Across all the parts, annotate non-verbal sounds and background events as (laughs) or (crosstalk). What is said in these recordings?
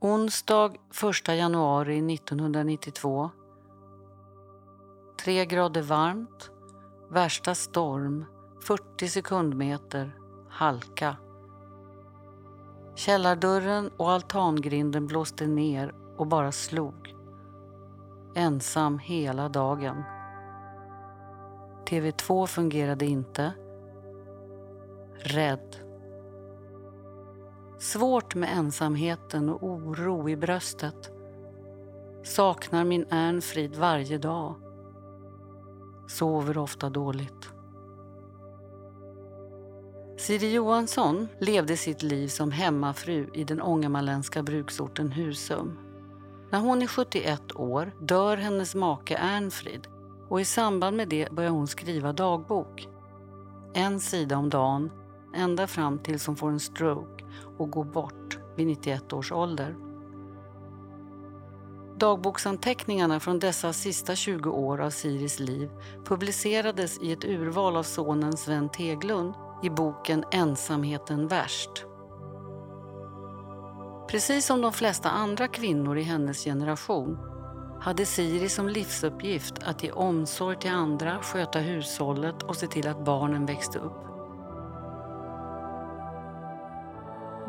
Onsdag 1 januari 1992. Tre grader varmt. Värsta storm. 40 sekundmeter. Halka. Källardörren och altangrinden blåste ner och bara slog. Ensam hela dagen. TV2 fungerade inte. Rädd. Svårt med ensamheten och oro i bröstet. Saknar min Ernfrid varje dag. Sover ofta dåligt. Siri Johansson levde sitt liv som hemmafru i den ångermanländska bruksorten Husum. När hon är 71 år dör hennes make Ernfrid och i samband med det börjar hon skriva dagbok. En sida om dagen, ända fram tills hon får en stroke och går bort vid 91 års ålder. Dagboksanteckningarna från dessa sista 20 år av Siris liv publicerades i ett urval av sonen Sven Teglund i boken Ensamheten värst. Precis som de flesta andra kvinnor i hennes generation hade Siri som livsuppgift att ge omsorg till andra, sköta hushållet och se till att barnen växte upp.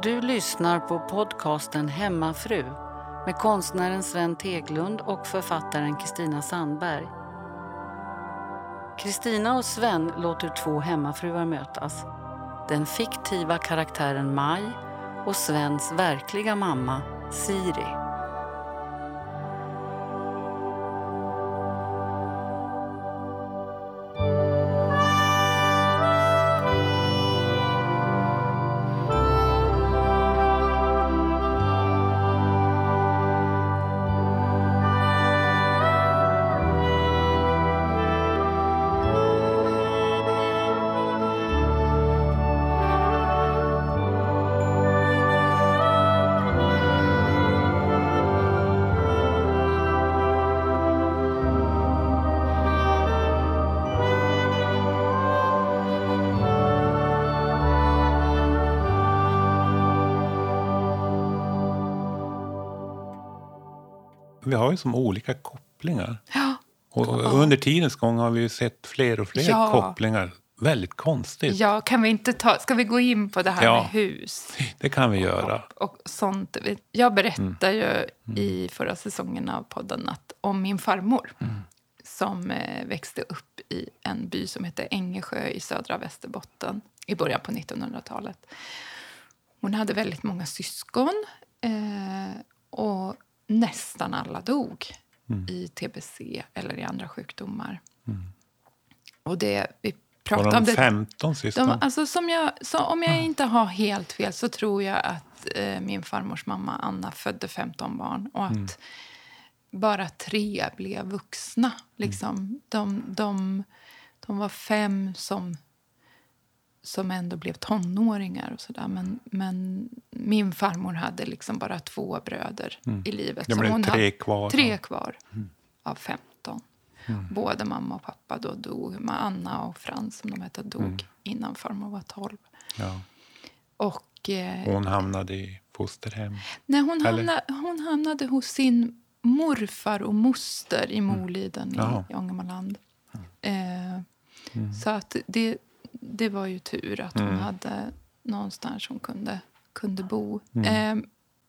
Du lyssnar på podcasten Hemmafru med konstnären Sven Teglund och författaren Kristina Sandberg. Kristina och Sven låter två hemmafruar mötas. Den fiktiva karaktären Maj och Svens verkliga mamma, Siri. Vi har ju som olika kopplingar. Ja. Och under tidens gång har vi sett fler och fler Ja. kopplingar. Väldigt konstigt. ja, kan vi inte ta... Ska vi gå in på det här Ja. med hus? Det kan vi göra. och sånt. Jag berättade ju Mm. i förra säsongen av podden att, om min farmor Mm. som eh, växte upp i en by som heter Ängesjö i södra Västerbotten i början på 1900-talet. Hon hade väldigt många syskon eh, och nästan alla dog Mm. i tbc eller i andra sjukdomar. Och det, vi Var pratade om de det 15 syskon? de, alltså, som jag, så om jag inte har helt fel så tror jag att eh, min farmors mamma Anna födde 15 barn och att bara tre blev vuxna. Liksom. De, de, de var fem som, som ändå blev tonåringar. och så där. Men, men min farmor hade liksom bara två bröder i livet. Blev hon tre kvar. Tre kvar av 15. Både mamma och pappa då dog. Anna och Frans, som de hette, dog innan farmor var 12. Ja. Och, eh, Hon hamnade i fosterhem. nej, hon, hamnade, hon hamnade hos sin morfar och moster i Moliden Jaha. i, i Ångermanland. Eh, Så att det, det var ju tur att hon hade någonstans hon kunde, kunde bo. Eh,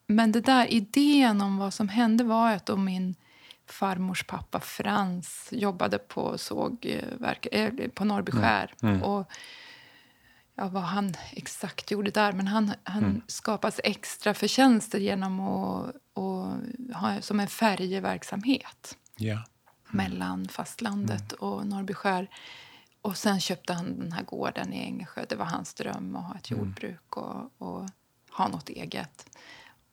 men det där idén om vad som hände var att då min farmors pappa Frans jobbade på sågverk, eh, på Norrby skär. Och ja, vad han exakt gjorde där. Men han, han skapas extra förtjänster genom att, att ha som en färjeverksamhet Ja. mellan fastlandet och Norrbyskär. Och sen köpte han den här gården i Ängesjö. Det var hans dröm att ha ett jordbruk och, och ha något eget.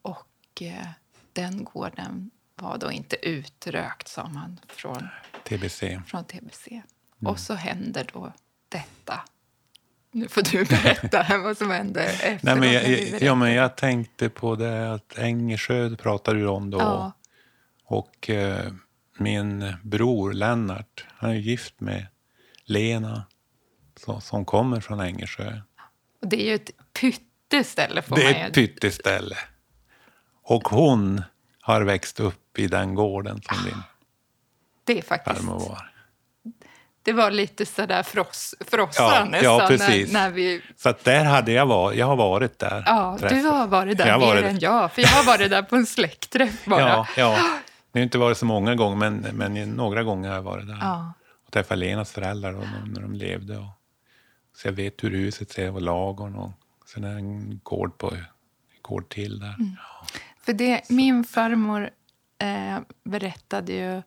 Och eh, den gården var då inte utrökt, sa man, från, TBC. från tbc. Och så händer då detta. Nu får du berätta (laughs) vad som hände efter. Nej, men jag, jag, ja, men jag tänkte på det att Ängesjö pratade du om då. Ja. Och eh, min bror Lennart, han är gift med Lena som, som kommer från Ängesjö. Och det är ju ett pytteställe, får Det man är ju ett pytteställe. Och hon har växt upp i den gården som din Det är faktiskt... farmor var. Det var lite sådär för oss, för oss Ja, nästan. ja, precis. När, när vi, Så där hade jag varit. Jag har varit där. ja, du träffat. har varit där Jag mer varit- än jag. För jag har varit där på en släktträff bara. Ja, ja. Det har inte varit så många gånger, men, men några gånger har jag varit där. Ja. Och träffat Lenas föräldrar då, när, de levde. Och, så jag vet hur huset ser och lagorn. Och sen är det en gård, på, en gård till där. Mm. För det, min farmor eh, berättade ju...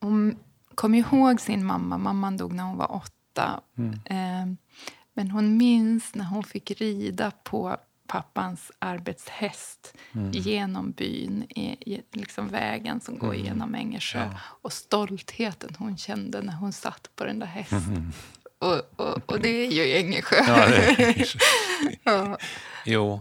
Hon kom ihåg sin mamma. Mamman dog när hon var åtta. Eh, men hon minns när hon fick rida på pappans arbetshäst genom byn, i, liksom vägen som går genom Ängersjö. Och stoltheten hon kände när hon satt på den där hästen. Och, och, och det är ju Ängersjö. Ja, det är, (laughs) Ja. jo.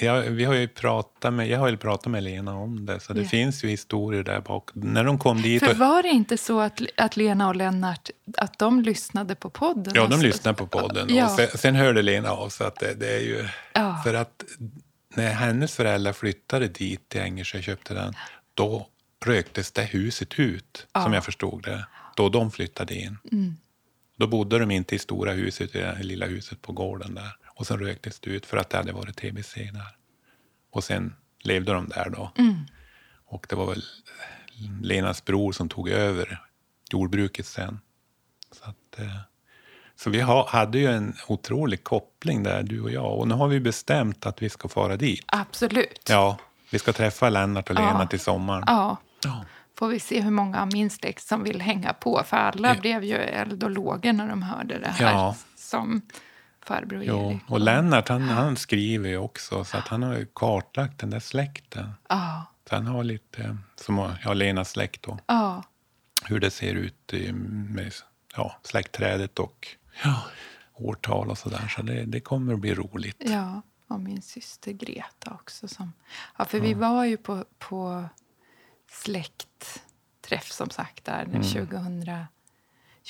Jag, vi har ju pratat med, jag har ju pratat med Lena om det, så det Ja. finns ju historier där bak. När de kom dit... För var det inte så att, att Lena och Lennart att de lyssnade på podden? Ja, de Alltså? lyssnade på podden. Ja. Och sen, sen hörde Lena av sig att det, det är ju... Ja. För att när hennes föräldrar flyttade dit till Ängersjö och köpte den, då röktes det huset ut, som jag förstod det. Då de flyttade in. Mm. Då bodde de inte i stora huset, i det lilla huset på gården där. Och sen röktes det ut för att det hade varit tbc där. Och sen levde de där då. Mm. Och det var väl Lenas bror som tog över jordbruket sen. Så, att, eh, så vi ha, hade ju en otrolig koppling där, du och jag. Och nu har vi bestämt att vi ska fara dit. Absolut. Ja, vi ska träffa Lennart och Lena Ja. till sommaren. Ja. Ja. Får vi se hur många av min släkt som vill hänga på. För alla Ja. blev ju eld och lågor när de hörde det här. Ja. Som farbror Jo. Erik. Och Lennart han, han skriver ju också, så att han har ju kartlagt den där släkten. Ja. Så han har lite, som ja, Lenas släkt då, Ja. hur det ser ut i, med ja, släktträdet och ja, årtal och sådär. Så det, det kommer att bli roligt. Ja, och min syster Greta också. Som, ja, för vi var ju på, på släktträff som sagt där Mm. 2000,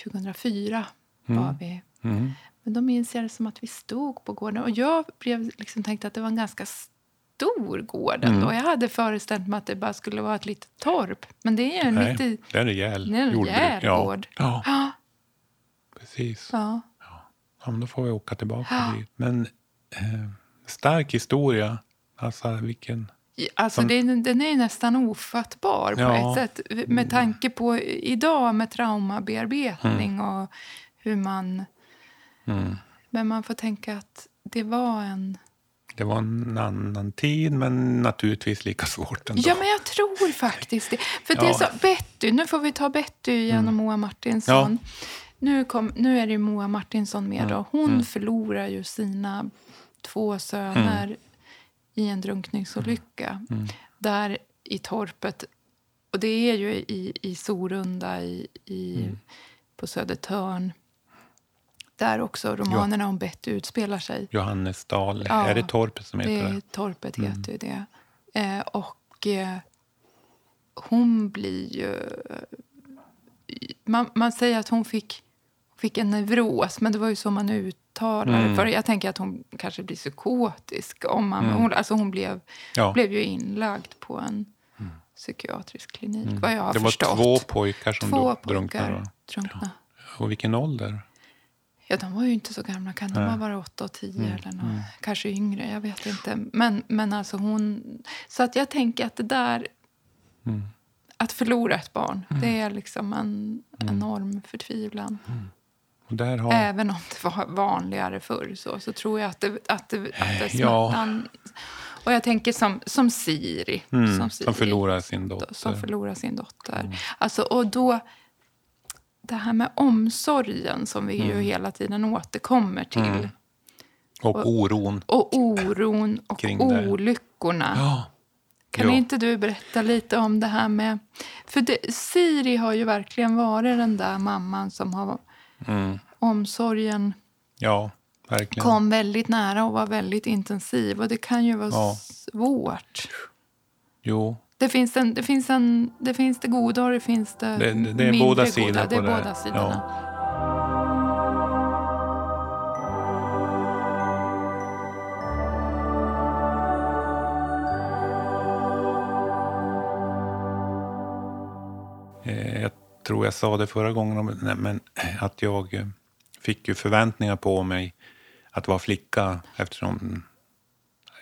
2004 var vi. Mm. Men då minns jag det som att vi stod på gården och jag blev liksom tänkte att det var en ganska stor gård ändå. Mm. Jag hade föreställt mig att det bara skulle vara ett litet torp. Men det är en Nej, det är en rejäl det är en rejäl ja. gård. Ja, Ja, precis. ja. Ja, men då får vi åka tillbaka dit. Men eh, stark historia. Alltså vilken... Alltså Som- det den är nästan ofattbar på ett sätt. Med tanke på idag med traumabearbetning och hur man... Mm. Men man får tänka att det var en... Det var en annan tid, men naturligtvis lika svårt ändå. Ja, men jag tror faktiskt det. För det är Ja. så, Betty, nu får vi ta Betty genom Moa Martinsson. Nu, kom, nu är det Moa Martinsson med. Då. Hon förlorar ju sina två söner i en drunkningsolycka. Där i torpet. Och det är ju i, i Sorunda i, i, på Södertörn. Där också romanerna om Betty utspelar sig. Johannesdal, Ja, är det torpet som heter Det det? är, torpet heter ju det. Eh, och eh, hon blir ju... Man, man säger att hon fick, fick en neuros, men det var ju så man uttalade Mm. För Jag tänker att hon kanske blir psykotisk. Om man, hon, alltså hon blev, Ja. blev ju inlagd på en psykiatrisk klinik, vad jag har det var förstått. två pojkar som Två drunknade. drunknade. Och vilken ålder? Ja, de var ju inte så gamla. Kan de ha varit åtta och tio eller något? Kanske yngre, jag vet inte. Men, men alltså hon... Så att jag tänker att det där... Att förlora ett barn, det är liksom en enorm förtvivlan. Där har, Även om det var vanligare förr så, så tror jag att det, att det, att det Ja. smärtan... Och jag tänker som, som Siri. mm, som, som förlorar sin dotter. som förlorar sin dotter. Mm. Alltså, och då, det här med omsorgen som vi Mm. ju hela tiden återkommer till. och oron. Och oron och Kring olyckorna. Ja. Kan Ja. inte du berätta lite om det här med... För det, Siri har ju verkligen varit den där mamman som har... Mm. Omsorgen ja, verkligen. kom väldigt nära och var väldigt intensiv. Och det kan ju vara Ja. svårt. Jo, det finns, en, det, finns en, det finns det goda och det finns det, det, det, mindre båda goda. Det är det. båda sidorna. Ja. Jag tror jag sa det förra gången, men eh, att jag eh, fick ju förväntningar på mig att vara flicka eftersom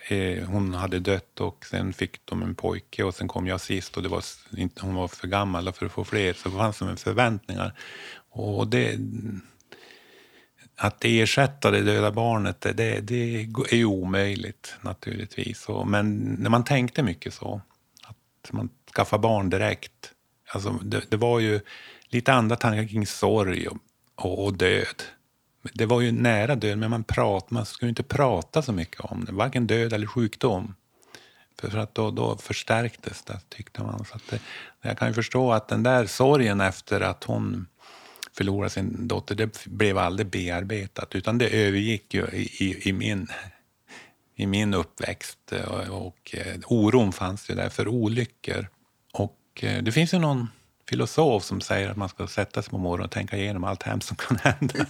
eh, hon hade dött och sen fick de en pojke och sen kom jag sist och det var inte, hon var för gammal för att få fler. Så det fanns som förväntningar. Och det, att ersätta det döda barnet, det, det är ju omöjligt naturligtvis. Och, men när man tänkte mycket så, att man skaffar barn direkt. Alltså, det, det var ju lite andra tankar kring sorg och, och död. Det var ju nära död, men man, prat, man skulle inte prata så mycket om det, varken död eller sjukdom. För, för att då, då förstärktes det, tyckte man. Så att det, jag kan ju förstå att den där sorgen efter att hon förlorade sin dotter, det blev aldrig bearbetat, utan det övergick ju i, i, i min, i min uppväxt. Och, och eh, oron fanns ju där för olyckor. Och eh, det finns ju någon filosof som säger att man ska sätta sig på morgonen och tänka igenom allt hemskt som kan hända (laughs)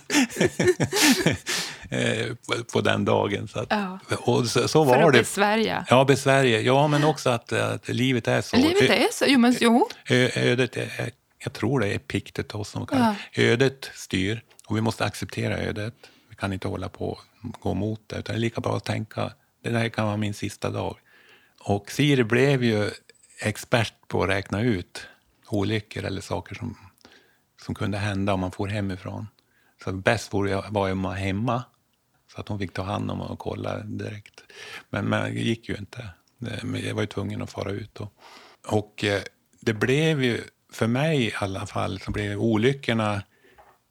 eh, på den dagen. Så, att, ja. och så, så var För att det. besvärja. Ja, besvärja. Ja, men också att, att livet är så. Livet är så. Jo, men jo. Ödet är, jag tror det är Epiktetos som kallar Ja. Ödet styr och vi måste acceptera ödet. Vi kan inte hålla på och gå emot det. Utan det är lika bra att tänka det här kan vara min sista dag. Och Siri blev ju expert på att räkna ut olyckor eller saker som, som kunde hända om man får hemifrån. Så bäst vore jag, var ju man hemma så att hon fick ta hand om och kolla direkt. Men, men det gick ju inte. Men Jag var ju tvungen att fara ut. Och, och det blev ju, för mig i alla fall, så blev olyckorna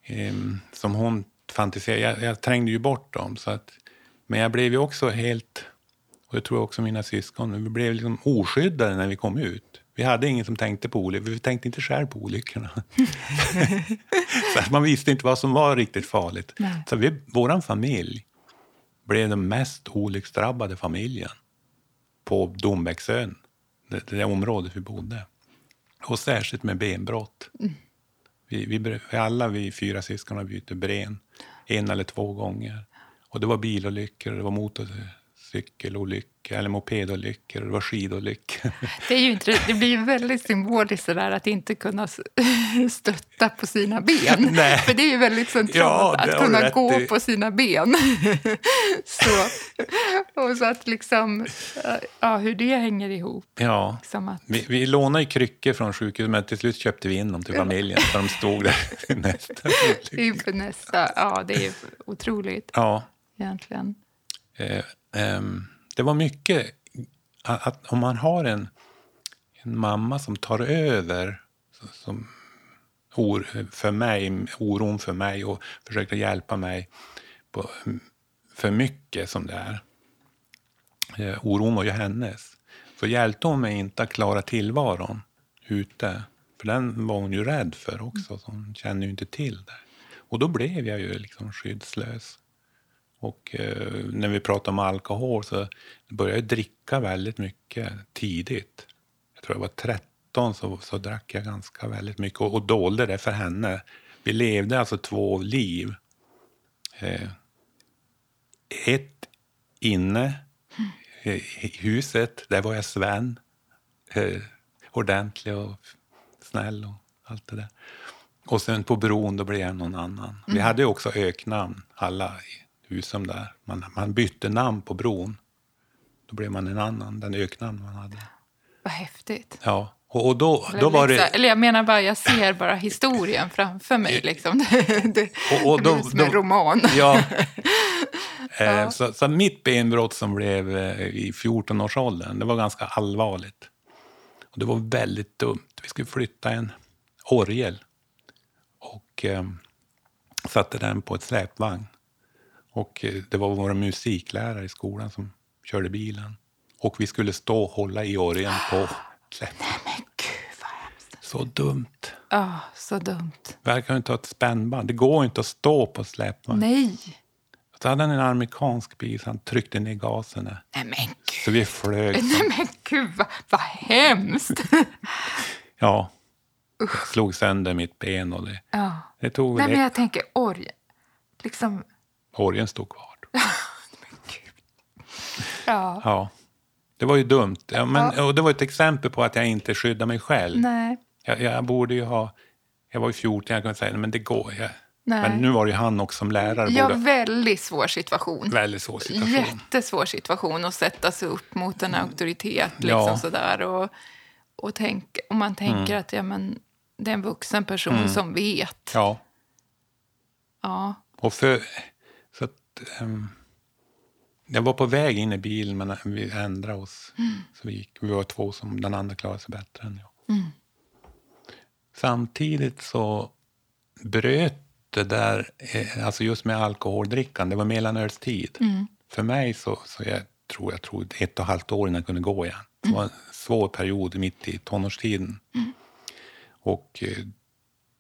eh, som hon fantiserade, jag, jag trängde ju bort dem. Så att, men jag blev ju också helt, och det tror jag också mina syskon, vi blev liksom oskyddade när vi kom ut. Vi hade ingen som tänkte på olyckor, vi tänkte inte själv på olyckorna. (laughs) (laughs) så man visste inte vad som var riktigt farligt. Nej. Så vi, våran familj blev den mest olycksdrabbade familjen på Dombäcksön, det, det området vi bodde. Och särskilt med benbrott. Vi, vi, vi alla vi fyra syskon har bytt ben en eller två gånger. Och det var bilolyckor, det var motorcykelolyckor, eller mopedolyckor, det var skidolyckor. (laughs) Det, är ju inte, det blir ju väldigt symboliskt sådär att inte kunna (laughs) stötta på sina ben. (laughs) Nej. För det är ju väldigt centralt Ja, att kunna gå i. på sina ben. så, och så att liksom, ja, hur det hänger ihop. ja. Liksom att, Vi, vi lånade ju kryckor från sjukhuset, men till slut köpte vi in dem till familjen. Så de stod där nästa. inför nästa, ja det är otroligt Ja, egentligen. eh, Ehm, det var mycket att, att om man har en, en mamma som tar över som or, för mig, oron för mig och försöker hjälpa mig på, mm, för mycket som det är. Eh, oron var ju hennes. Så hjälpte hon mig inte att klara tillvaron ute. För den var hon ju rädd för också, så hon kände ju inte till det. Och då blev jag ju liksom skyddslös. Och eh, när vi pratar om alkohol så började jag dricka väldigt mycket tidigt. Jag tror jag var 13 så, så drack jag ganska väldigt mycket och, och dolde det för henne. Vi levde alltså två liv. Eh, ett inne eh, i huset, där var jag Sven. Eh, ordentlig och snäll och allt det där. Och sen på bron då blev jag någon annan. Vi hade ju också öknamn, alla i Husum där. Man, man bytte namn på bron. Då blev man en annan, den öknamn man hade. Vad häftigt. Ja, och, och då, då var så- det... Eller jag menar bara, jag ser bara historien framför mig. Liksom. (laughs) Det, det, Och- och det då- blir som då- en roman. Ja. (laughs) Eh, så, så mitt benbrott som blev eh, i 14-årsåldern, det var ganska allvarligt. Och det var väldigt dumt. Vi skulle flytta en orgel och eh, satte den på ett släpvagn. Och eh, det var våra musiklärare i skolan som körde bilen. Och vi skulle stå och hålla i orgeln på släpvagn. Men gud vad hemskt. Så dumt. Ja, så dumt. Verkar inte ha ett spännband. Det går inte att stå på släpvagn. Nej. Så hade han en amerikansk bil så han tryckte ner gasen. Nej men gud. Så vi flög. Nej men gud vad, vad hemskt. (laughs) Ja. Jag slog sönder mitt ben och det, Ja. det tog Nej väl men jag tänker orgel. Liksom, orgeln stod kvar. (laughs) ja. Ja. Det var ju dumt. Ja, men, och det var ett exempel på att jag inte skyddade mig själv. Nej. Jag, jag borde ju ha jag var ju 14, jag kunde säga men det går. Jag, Nej. men nu var det ju han också som lärare. Ja, borde- väldigt svår situation. väldigt svår situation. Jättesvår situation att sätta sig upp mot en auktoritet. Liksom Ja. sådär, och, och, tänk, och man tänker att ja, men, det är en vuxen person som vet. Ja, Ja. och för... Ehm, jag var på väg in i bilen, men vi ändrade oss. Så vi, gick, vi var två som den andra klarade sig bättre än jag. Samtidigt så bröt det där, eh, alltså just med alkoholdrickan, det var mellanölstid. För mig så, så jag tror jag tror ett och ett halvt år innan jag kunde gå igen. Det var en svår period mitt i tonårstiden. Och eh,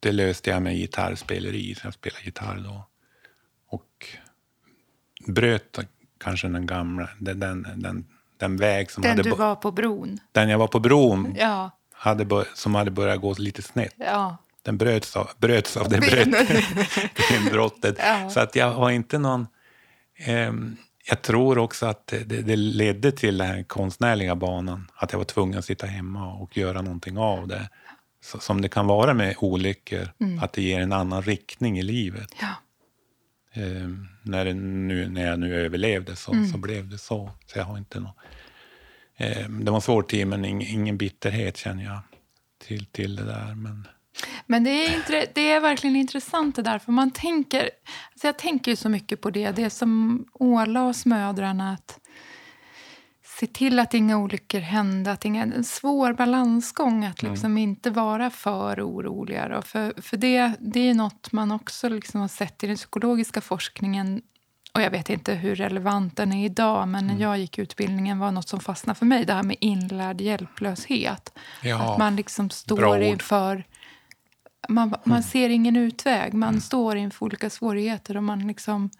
det löste jag med gitarrspeleri, så jag spelade gitarr då. Och bröt kanske den gamla, den, den, den, den väg som Den hade, du bo- var på bron. den jag var på bron, Ja. hade som hade börjat gå lite snett. ja. Den bröts av, bröts av det (laughs) (laughs) brottet. Ja. Så att jag har inte någon... ehm, jag tror också att det, det ledde till den här konstnärliga banan. Att jag var tvungen att sitta hemma och göra någonting av det. Så, som det kan vara med olyckor, att det ger en annan riktning i livet. ja. Ehm, när, det nu, när jag nu överlevde så, så blev det så. Så jag har inte någon, ehm, det var en svår tid, men ing, ingen bitterhet känner jag till, till det där. Men, Men det är, det är verkligen intressant det där. För man tänker, alltså jag tänker ju så mycket på det. Det som ålades mödrarna att se till att inga olyckor hände. Att inga, en svår balansgång att liksom inte vara för oroliga. Då. För, för det, det är något man också liksom har sett i den psykologiska forskningen. Och Jag vet inte hur relevant den är idag, men när jag gick utbildningen var något som fastnade för mig. Det här med inlärd hjälplöshet. Ja, Att man liksom står inför... Man, man ser ingen utväg. Man står inför olika svårigheter. Och man liksom,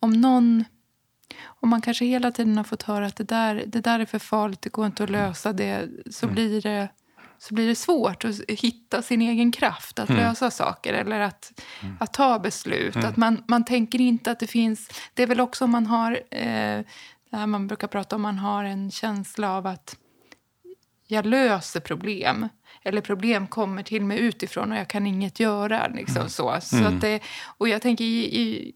om någon... Om man kanske hela tiden har fått höra att det där, det där är för farligt, det går inte att lösa det, så, blir, det, så blir det svårt att hitta sin egen kraft att lösa saker eller att, att ta beslut. Att man, man tänker inte att det finns... Det är väl också om man har... Eh, man brukar prata om, man har en känsla av att jag löser problem. Eller problem kommer till mig utifrån och jag kan inget göra. Liksom så. Så att det, och jag tänker i, i,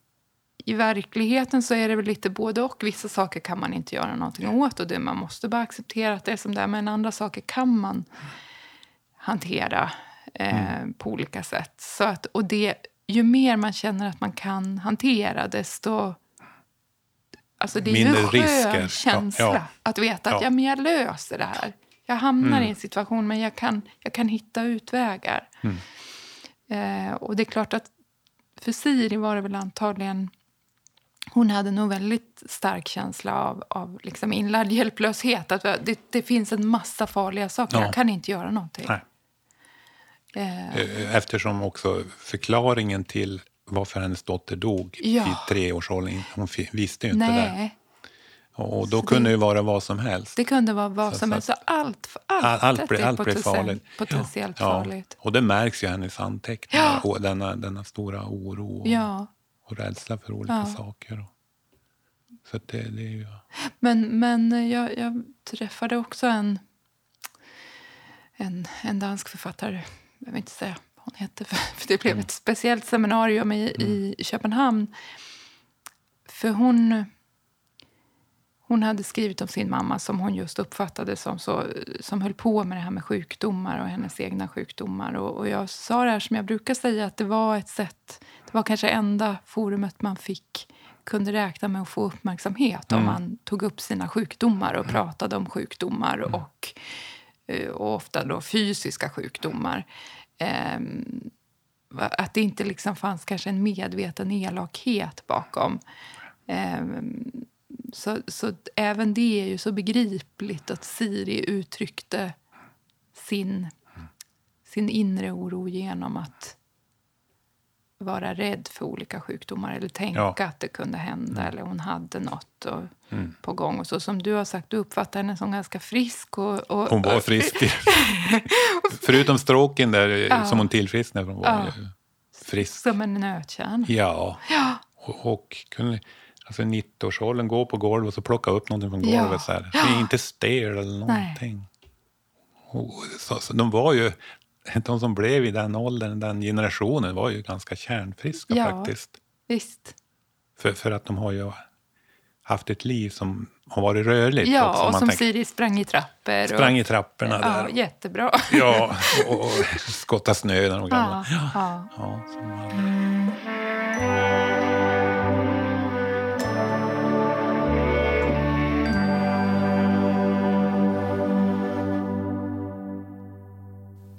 i verkligheten så är det väl lite både och. Vissa saker kan man inte göra någonting åt och det, man måste bara acceptera att det är som det är. Men andra saker kan man hantera eh, på olika sätt. Så att, och det, ju mer man känner att man kan hantera desto... Alltså det är ju Mindre en skön risker. Känsla ja. att veta att ja, men jag löser det här. Jag hamnar Mm. i en situation, men jag kan, jag kan hitta utvägar. Mm. Eh, och det är klart att för Siri var det väl antagligen... Hon hade nog väldigt stark känsla av, av liksom inlärd hjälplöshet. Att det, det finns en massa farliga saker. Ja. Jag kan inte göra någonting. nej. Eh, Eh, Eftersom också förklaringen till varför hennes dotter dog Ja. i treårsåldern, hon visste ju inte det. nej, Och då Så kunde det- det vara vad som helst. det kunde vara vad Så- som helst. Så allt, allt, All- allt, blir, är allt blir farligt. potentiellt Ja. farligt. Och det märks ju i hennes anteckningar, Ja. denna, denna stora oro Ja. Och rädsla för olika Ja. saker. Så det, det är ju... Men, men jag, jag träffade också en, en, en dansk författare. Jag vill inte säga vad hon hette, för, (laughs) för det blev ett speciellt seminarium i, i Köpenhamn. För hon, hon hade skrivit om sin mamma som hon just uppfattade som, så, som höll på med det här med sjukdomar och hennes egna sjukdomar. Och, och jag sa det här som jag brukar säga, att det var ett sätt, det var kanske enda forumet man fick kunde räkna med att få uppmärksamhet om man tog upp sina sjukdomar och pratade om sjukdomar och, eh, och ofta då fysiska sjukdomar. Va- att det inte liksom fanns kanske en medveten elakhet bakom. Ehm, så, så även det är ju så begripligt att Siri uttryckte sin, sin inre oro genom att vara rädd för olika sjukdomar eller tänka Ja. att det kunde hända eller hon hade något och, Mm. på gång. Och så som du har sagt, du uppfattar henne som ganska frisk. Och, och, Hon var och- (laughs) frisk. (laughs) Förutom stråken där Ja. som hon tillfrisknade från var Ja. frisk. Som en nötkärna. Ja. Ja. Och, och kunde alltså i 90-årsåldern gå på golvet och så plocka upp någonting från Ja. golvet. Så här. Det är inte stel eller någonting. Och, så, så de var ju de som blev i den åldern, den generationen, var ju ganska kärnfriska Ja. faktiskt. Visst. För, för att de har ju haft ett liv som har varit rörligt. Ja, också, och som tänker- Siri sprang i trappor. Sprang och, i trapporna Ja, där. jättebra. Ja, (laughs) och, och skottade snö när de var gamla. Ja, ja. Ja, som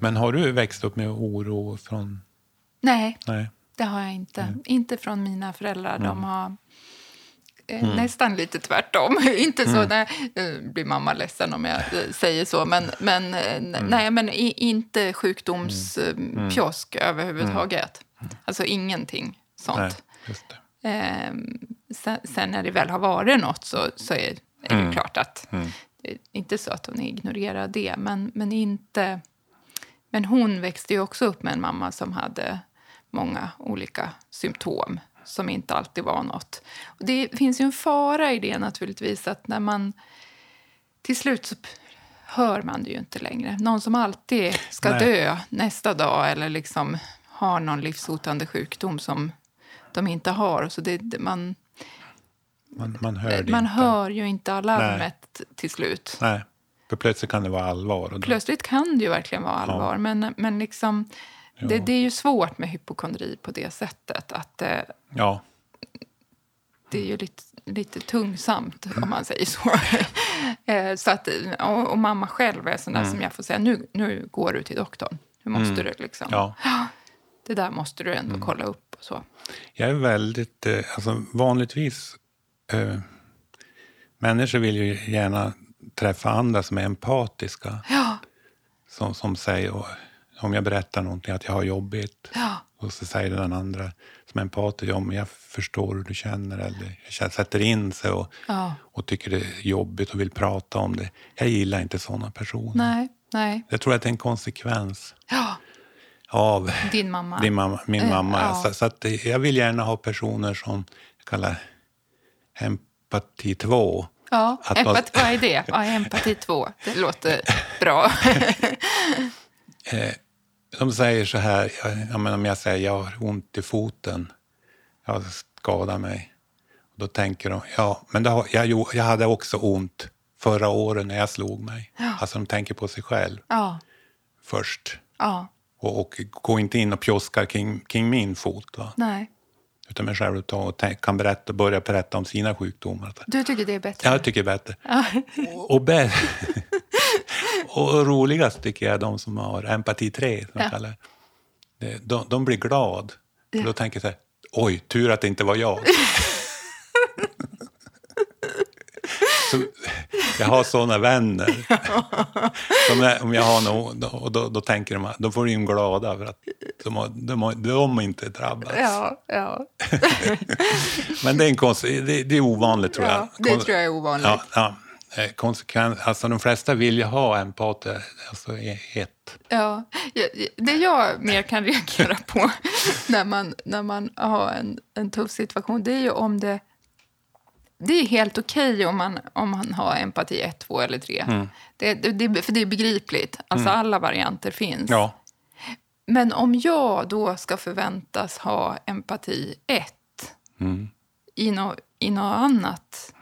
Men har du växt upp med oro från... Nej, Nej. det har jag inte. Mm. Inte från mina föräldrar. De har eh, nästan lite tvärtom. (laughs) inte så, Mm. nej, blir mamma ledsen om jag eh, säger så. Men, men, eh, Mm. nej, men i, inte sjukdomspjosk överhuvudtaget. Alltså ingenting sånt. Nej. Ehm, sen, när det väl har varit något så, så är, är Mm. det klart att... Inte så att hon ignorerar det, men, men inte... Men hon växte ju också upp med en mamma som hade många olika symptom som inte alltid var något. Och det finns ju en fara i det naturligtvis, att när man... Till slut så hör man det ju inte längre. Någon som alltid ska Nej. dö nästa dag eller liksom har någon livshotande sjukdom som de inte har. Så det, man, Man, man hör man hör ju inte alarmet till slut. Nej, för plötsligt kan det vara allvar. Då, Plötsligt kan det ju verkligen vara allvar, men, men liksom, det, det är ju svårt med hypokondri på det sättet. Att eh, ja, det är ju lite, lite tungsamt, om man säger så. (laughs) Eh, så att, och, och mamma själv är sån där som jag får säga, nu, nu går du till doktorn. Nu måste du liksom. ja. (gasps) Det där måste du ändå kolla upp och så. Jag är väldigt... Eh, alltså vanligtvis... Eh, människor vill ju gärna träffa andra som är empatiska. Ja, Som, som säger, om jag berättar någonting, att jag har jobbigt. ja, Och så säger den andra som är empatisk, ja, jag förstår hur du känner. Eller jag sätter in sig och, ja. och tycker det är jobbigt och vill prata om det. Jag gillar inte sådana personer. Nej, nej. Jag tror att det är en konsekvens Ja, av din mamma. din mamma, min Eh, mamma. ja. Så, så att jag vill gärna ha personer som jag kallar empati 2. Ja, Att man- empati, vad är det? Ja, empati 2. Det låter bra. (laughs) De säger så här, jag, om jag säger jag har ont i foten, jag har skadat mig. Då tänker de, ja, men har, jag, jag hade också ont förra året när jag slog mig. Alltså de tänker på sig själv Ja, först. ja, Och, och går inte in och pjoskar kring, kring min fot. Va? nej. Utan mig själv och, kan berätta, börja berätta om sina sjukdomar. Du tycker det är bättre? Jag tycker det är bättre. Och, och, bä- (laughs) och roligast tycker jag är de som har empati 3, som Ja. kallar det. de, de blir glad. För Då tänker jag så här, oj, tur att det inte var jag. (laughs) så, jag har såna vänner. (laughs) Som är, om jag har någon, då, då, då tänker de, då får de glada för att de, har, de, har, de inte drabbats. Ja, ja. (laughs) Men det är, en konst, det, det är ovanligt tror jag. ja det tror jag är ovanligt. Ja, ja. Eh, Konsekvens, alltså de flesta vill ju ha empater, alltså i ett. Ja, det jag mer kan reagera på (laughs) när man, när man har en, en tuff situation det är ju om det... Det är helt okej om, man, om man har empati 1, 2 eller 3. Det, det, det, för det är begripligt. Alltså Alla varianter finns. Ja, Men om jag då ska förväntas ha empati 1 Mm. i nå annat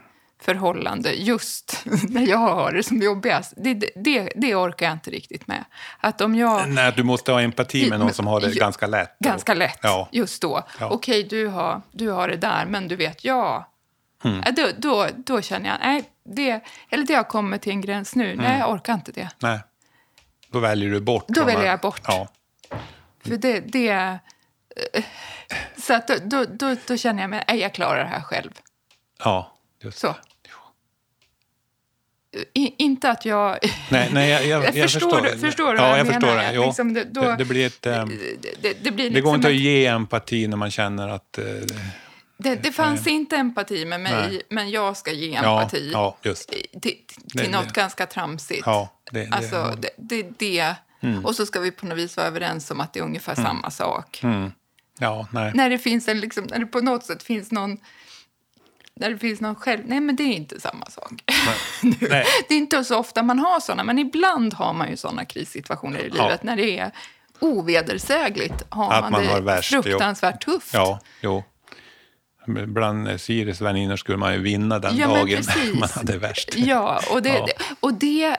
förhållande just (laughs) när jag har det som jobbigast, det, det, det orkar jag inte riktigt med. Att om jag... Nej, du måste ha empati med någon som har det ju- ganska lätt. Ganska lätt Ja. just då. Ja. Okej, du, har, du har det där, men du vet, jag... Mm. Ja, Då, då, då känner jag, nej, det, eller det har kommit till en gräns nu. Mm. Nej, jag orkar inte det. Nej, då väljer du bort. Då väljer jag bort. Ja, För det... det så att då, då, då, då känner jag mig, nej, jag klarar det här själv. ja just Så. I, inte att jag... Nej, nej jag, jag, Jag (laughs) jag förstår förstår. du- förstår du ja, vad jag jag menar? det. Liksom det- då- det, det blir ett... ehm, det, det, det, blir det liksom går inte att ge empati när man känner att... eh, det, det fanns inte empati med mig, Nej. men jag ska ge ja, empati ja, just. till, till Det- något det- ganska tramsigt. Ja, det, Alltså, ja. det, det, det. Och så ska vi på något vis vara överens om att det är ungefär samma sak. Mm. ja, nej. När det finns en, liksom, när det på något sätt finns någon där det finns någon själv... Nej, men det är inte samma sak. Nej. (laughs) Nej. Det är inte så ofta man har såna, men ibland har man ju såna krissituationer i Ja. livet när det är ovedersägligt har Att man, man det har värst, jo. fruktansvärt tufft. Ja, jo. Bland Siris väninnor skulle man ju vinna den Ja, dagen (laughs) man hade värst. Ja, och det, Ja. det- och det,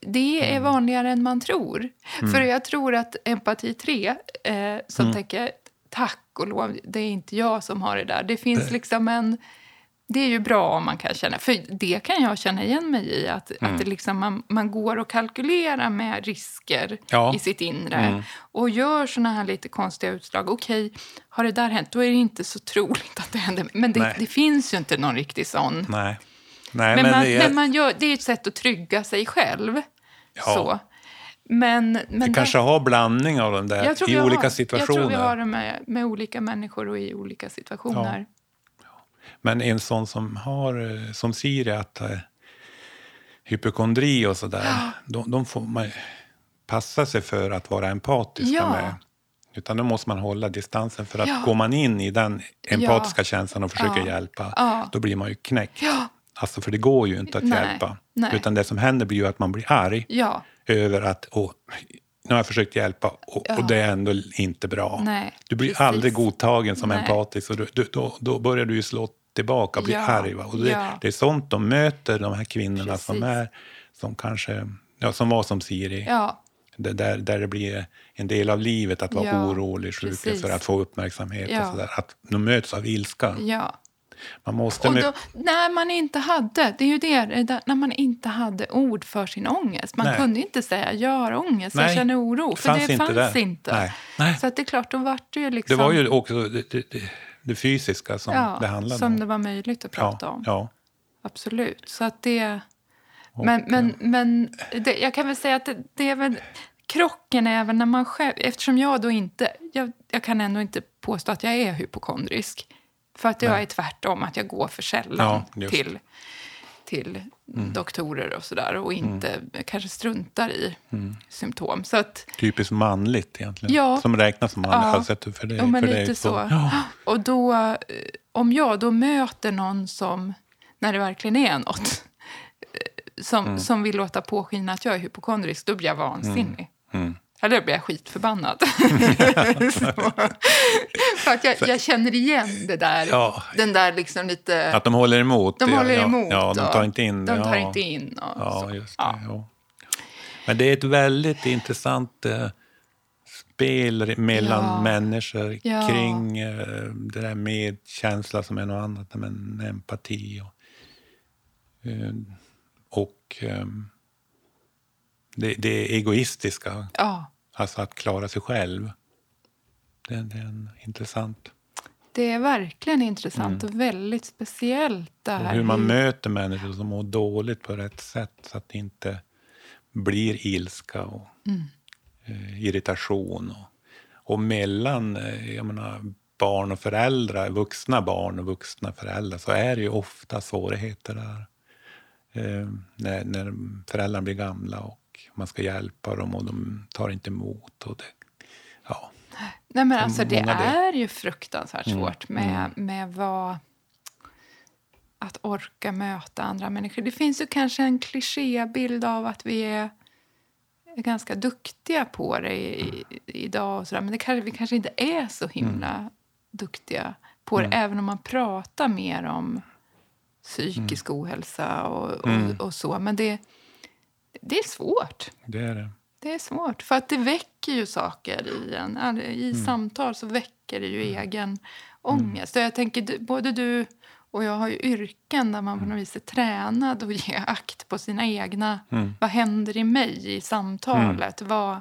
det är vanligare än man tror. För jag tror att empati 3, eh, som tänker tack och lov, det är inte jag som har det där. Det finns liksom en... Det är ju bra om man kan känna, för det kan jag känna igen mig i. Att, att det liksom man, man går och kalkylerar med risker Ja. i sitt inre och gör såna här lite konstiga utslag. Okej, har det där hänt, då är det inte så troligt att det händer. Men det, det finns ju inte någon riktig sån. Nej. Nej, Men, men, man, det, men man gör, det är ett sätt att trygga sig själv. Ja. Så. Men, men vi kanske har blandning av de där i olika har, situationer. Jag tror vi har det med, med olika människor och i olika situationer. Men en sån som har, eh, som Siri, att eh, hypokondri och sådär, de, de får man passa sig för att vara empatiska Ja. med. Utan då måste man hålla distansen för att Ja. går man in i den empatiska känslan och försöker Ja. hjälpa, Ja. då blir man ju knäckt. Ja. Alltså för det går ju inte att Nej. hjälpa. Nej. Utan det som händer blir ju att man blir arg Ja, över att åh, nu har jag försökt hjälpa och, Ja. och det är ändå inte bra. Nej, du blir precis. aldrig godtagen som Nej. empatisk och du, du, då, då börjar du ju slå tillbaka och bli Ja, arg. Va? Och det, ja. det är sånt de möter, de här kvinnorna som Precis. är som kanske, ja, som var som Siri. ja, Det där, där det blir en del av livet att vara Ja, orolig, sjuk för att få uppmärksamhet. Ja. Och så där. Att de möts av ilska. ja. Man måste... Och då, när man inte hade, det är ju det, det när man inte hade ord för sin ångest. Man Nej. kunde inte säga jag har ångest, jag Nej, känner oro. För fanns det inte fanns där. inte. Nej. Så det är klart, då vart det ju det liksom... var ju också det, det, det, fysiska som ja, det handlade som om. det var möjligt att prata ja, om. Ja. Absolut. Så att det... Men, men, men det, jag kan väl säga att det, det är väl... Krocken är även när man själv... Eftersom jag då inte... Jag, jag kan ändå inte påstå att jag är hypokondrisk. För att jag är tvärtom, att jag går för sällan Ja, just. Mm. till, till doktorer och sådär och inte kanske struntar i Mm. symptom. Så att, Typiskt manligt egentligen. Ja. Som räknas som manligt. Ja. Har sett det för det, ja, men för lite så. så. Ja. Och då, eh, om jag då möter någon som, när det verkligen är något, eh, som, Mm. som vill låta påskina att jag är hypokondrisk, då blir jag vansinnig. Eller då blir jag skitförbannad. Så. (laughs) För att jag, jag känner igen det där. Ja. Den där liksom lite... Att de håller emot. de ja, håller ja, emot. Ja, de tar inte in. De tar ja. inte in. Och Ja, just det. Ja. Ja. Men det är ett väldigt intressant eh, spel mellan Ja. människor Ja. kring eh, det där med känsla som är något annat än empati. Och, eh, och eh, det, det egoistiska, Ja, alltså att klara sig själv. Det, det är en intressant. det är verkligen intressant och väldigt speciellt. Det Mm. Och här hur man möter människor som mår dåligt på rätt sätt så att det inte blir ilska och Mm. eh, irritation. Och, och mellan eh, menar, barn och föräldrar, vuxna barn och vuxna föräldrar så är det ju ofta svårigheter där. Eh, när, när föräldrarna blir gamla och man ska hjälpa dem och de tar inte emot. Och det, ja. Nej, men alltså, det är ju fruktansvärt Mm, svårt med, med vad... Att orka möta andra människor. Det finns ju kanske en klichébild av att vi är, ganska duktiga på det i, i, idag. Och så där. Men det kanske, vi kanske inte är så himla duktiga på det. Även om man pratar mer om psykisk ohälsa och, och, och så. Men det, det är svårt. Det är det. Det är svårt, för att det väcker ju saker i en. I Mm. samtal så väcker det ju egen ångest. Och jag tänker, både du och jag har ju yrken där man på Mm. något vis är tränad att ge akt på sina egna... Mm. Vad händer i mig i samtalet? Vad,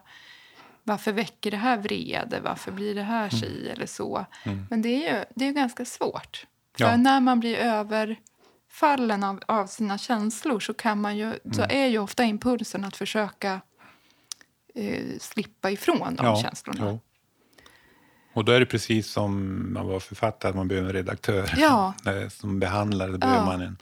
varför väcker det här vrede? Varför blir det här Mm. si eller så? Men det är ju det är ganska svårt. För Ja. när man blir överfallen av, av sina känslor så, kan man ju, så Mm. är ju ofta impulsen att försöka eh, slippa ifrån de känslorna. jo. Och då är det precis som man var författare, att man behöver en redaktör. Ja. Som behandlare då behöver Ja. man en,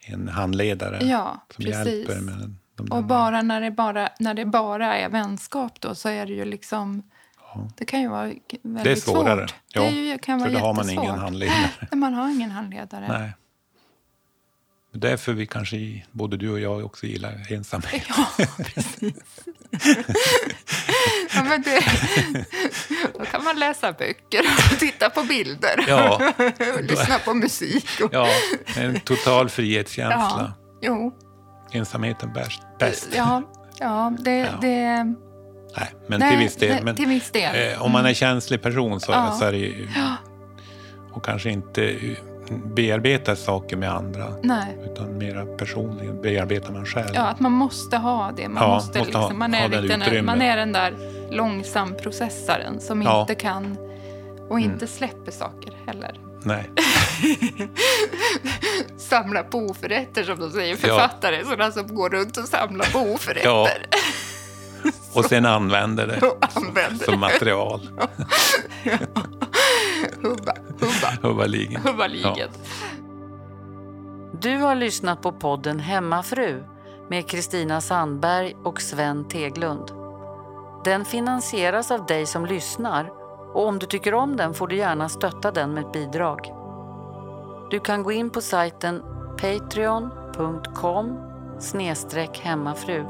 en handledare Ja, som precis. hjälper med de där Och bara när, det bara när det bara är vänskap då så är det ju liksom... Det kan ju vara väldigt Det är svårare. svårt. Ja, det ju, kan för vara då har man ingen handledare. Nej, (laughs) man har ingen handledare. Nej. Därför vi kanske, både du och jag också gillar ensamhet. Ja, precis. ja, men det, då kan man läsa böcker och titta på bilder. Ja. och lyssna på musik. Och, Ja, en total frihetskänsla. ja, jo. Ensamheten bäst. bäst. Ja, ja, det... Ja. det Nej, men nej, till viss del. Men, till viss del. eh, om man är känslig person så, Ja. så är det ju... Och kanske inte bearbetar saker med andra. Nej. Utan mera personligen bearbetar man själv. Ja, att man måste ha det. Man, Ja, måste måste ha- liksom, man, är lite, man är den där långsam processaren som Ja. Mm. inte kan och inte släpper saker heller. Nej. (laughs) Samla på oförrätter som de säger, författare. Sådana som går runt och samlar på (laughs) oförrätter. Ja. Och sen använder det (laughs) använder som material. Hubba, hubba, Huvaligen. hubba liget. Du har lyssnat på podden Hemmafru med Kristina Sandberg och Sven Teglund. Den finansieras av dig som lyssnar och om du tycker om den får du gärna stötta den med ett bidrag. Du kan gå in på sajten patreon.com hemmafru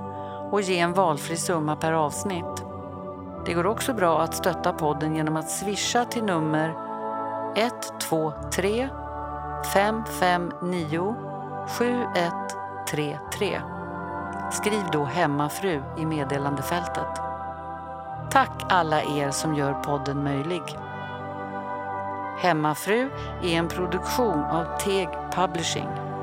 och ge en valfri summa per avsnitt. Det går också bra att stötta podden genom att swisha till nummer 123 559 7133. Skriv då hemmafru i meddelandefältet. Tack alla er som gör podden möjlig. Hemmafru är en produktion av Teg Publishing.